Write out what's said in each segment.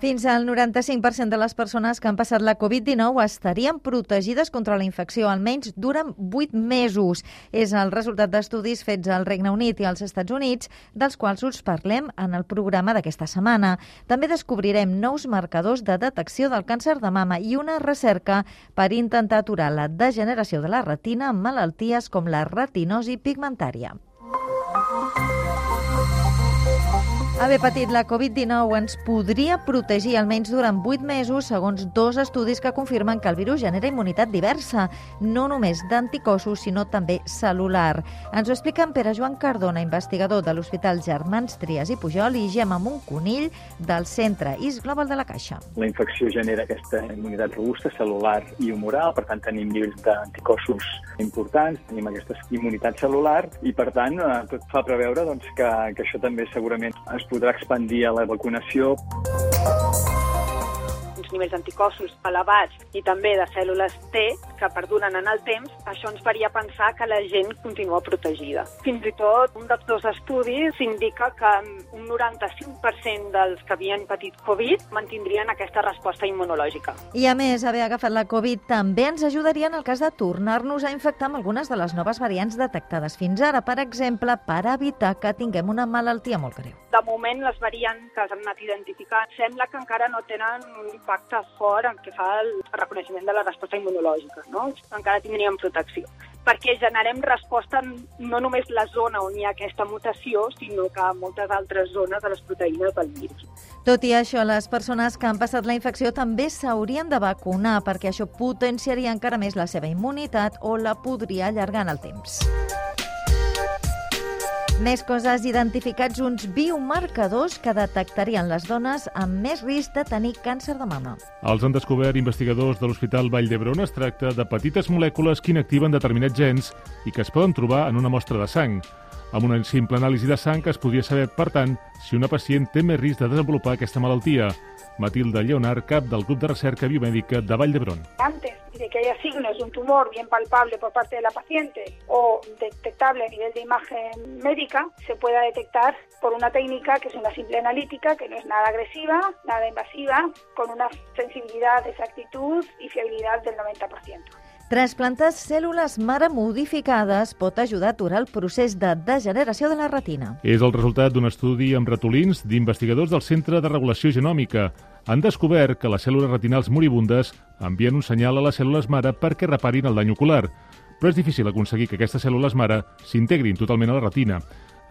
Fins al 95% de les persones que han passat la Covid-19 estarien protegides contra la infecció almenys durant 8 mesos. És el resultat d'estudis fets al Regne Unit i als Estats Units, dels quals us parlem en el programa d'aquesta setmana. També descobrirem nous marcadors de detecció del càncer de mama i una recerca per intentar aturar la degeneració de la retina amb malalties com la retinosi pigmentària. Haver patit la Covid-19 ens podria protegir almenys durant 8 mesos, segons dos estudis que confirmen que el virus genera immunitat diversa, no només d'anticossos, sinó també celular. Ens ho explica en Pere Joan Cardona, investigador de l'Hospital Germans Trias i Pujol, i Gemma Montconill, del Centre IS Global de la Caixa. La infecció genera aquesta immunitat robusta, celular i humoral, per tant tenim nivells d'anticossos importants, tenim aquesta immunitat celular i, per tant, eh, tot fa preveure doncs, que, que això també segurament es podrà expandir a la vacunació. Uns nivells d'anticossos elevats i també de cèl·lules T que perduren en el temps, això ens faria pensar que la gent continua protegida. Fins i tot, un dels dos estudis indica que un 95% dels que havien patit Covid mantindrien aquesta resposta immunològica. I a més, haver agafat la Covid també ens ajudaria en el cas de tornar-nos a infectar amb algunes de les noves variants detectades fins ara, per exemple, per evitar que tinguem una malaltia molt greu. De moment, les variants que s'han anat identificant sembla que encara no tenen un impacte fort en què fa el reconeixement de la resposta immunològica. No? Encara tindríem protecció perquè generem resposta no només la zona on hi ha aquesta mutació, sinó que a moltes altres zones de les proteïnes del virus. Tot i això, les persones que han passat la infecció també s'haurien de vacunar perquè això potenciaria encara més la seva immunitat o la podria allargar en el temps. Més coses, identificats uns biomarcadors que detectarien les dones amb més risc de tenir càncer de mama. Els han descobert investigadors de l'Hospital Vall d'Hebron. Es tracta de petites molècules que inactiven determinats gens i que es poden trobar en una mostra de sang. Amb una simple anàlisi de sang es podria saber, per si una pacient té més risc de desenvolupar aquesta malaltia. Matilda Leonard, cap del grup de recerca biomèdica de Vall d'Hebron. Antes de que haya signos de un tumor bien palpable por parte de la paciente o detectable a nivel de imagen médica, se pueda detectar por una técnica que es una simple analítica, que no es nada agresiva, nada invasiva, con una sensibilidad, exactitud y fiabilidad del 90%. Trasplantar cèl·lules mare modificades pot ajudar a aturar el procés de degeneració de la retina. És el resultat d'un estudi amb ratolins d'investigadors del Centre de Regulació Genòmica. Han descobert que les cèl·lules retinals moribundes envien un senyal a les cèl·lules mare perquè reparin el dany ocular. Però és difícil aconseguir que aquestes cèl·lules mare s'integrin totalment a la retina.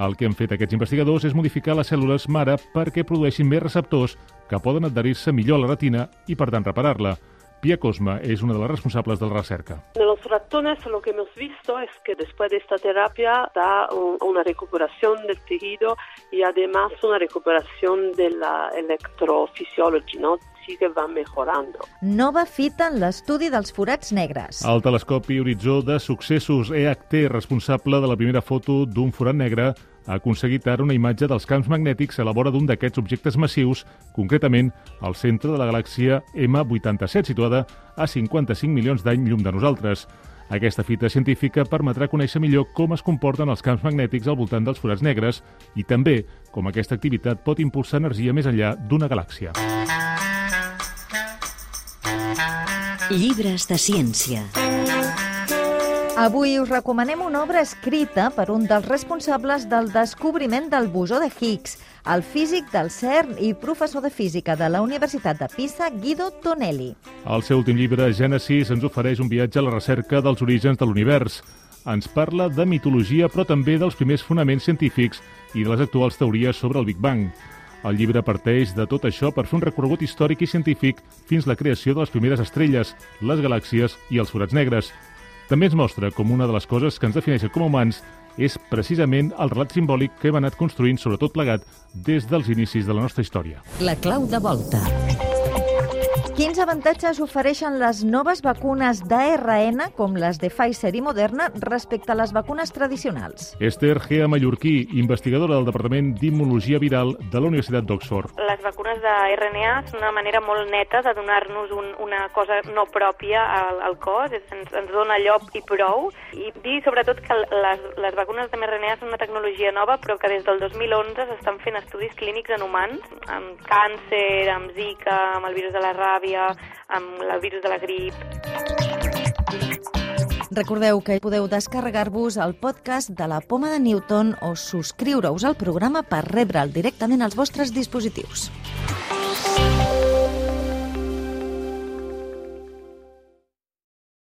El que han fet aquests investigadors és modificar les cèl·lules mare perquè produeixin més receptors que poden adherir-se millor a la retina i, per tant, reparar-la. Pia Cosma es una de las responsables de la recerca. En los ratones lo que hemos visto es que después de esta terapia da un, una recuperación del tejido y además una recuperación de la electrofisiología, ¿no? sí que va mejorando. Nova fita en l'estudi dels forats negres. El telescopi Horitzó de Successos EHT, responsable de la primera foto d'un forat negre, ha aconseguit ara una imatge dels camps magnètics a la vora d'un d'aquests objectes massius, concretament al centre de la galàxia M87, situada a 55 milions d'any llum de nosaltres. Aquesta fita científica permetrà conèixer millor com es comporten els camps magnètics al voltant dels forats negres i també com aquesta activitat pot impulsar energia més enllà d'una galàxia. Llibres de ciència. Avui us recomanem una obra escrita per un dels responsables del descobriment del bosó de Higgs, el físic del CERN i professor de física de la Universitat de Pisa, Guido Tonelli. El seu últim llibre, Gènesis, ens ofereix un viatge a la recerca dels orígens de l'univers. Ens parla de mitologia, però també dels primers fonaments científics i de les actuals teories sobre el Big Bang. El llibre parteix de tot això per fer un recorregut històric i científic fins la creació de les primeres estrelles, les galàxies i els forats negres. També ens mostra com una de les coses que ens defineixen com a humans és precisament el relat simbòlic que hem anat construint, sobretot plegat, des dels inicis de la nostra història. La clau de volta. Quins avantatges ofereixen les noves vacunes d'ARN, com les de Pfizer i Moderna, respecte a les vacunes tradicionals? Esther Gea Mallorquí, investigadora del Departament d'Immunologia Viral de la Universitat d'Oxford. Les vacunes d'RNA són una manera molt neta de donar-nos un, una cosa no pròpia al, al cos, ens, ens dona llop i prou, i dir sobretot que les, les vacunes de mRNA són una tecnologia nova, però que des del 2011 s'estan fent estudis clínics en humans, amb càncer, amb Zika, amb el virus de la ràbia, ràbia, amb el virus de la grip. Recordeu que podeu descarregar-vos el podcast de la Poma de Newton o subscriure-us al programa per rebre'l directament als vostres dispositius.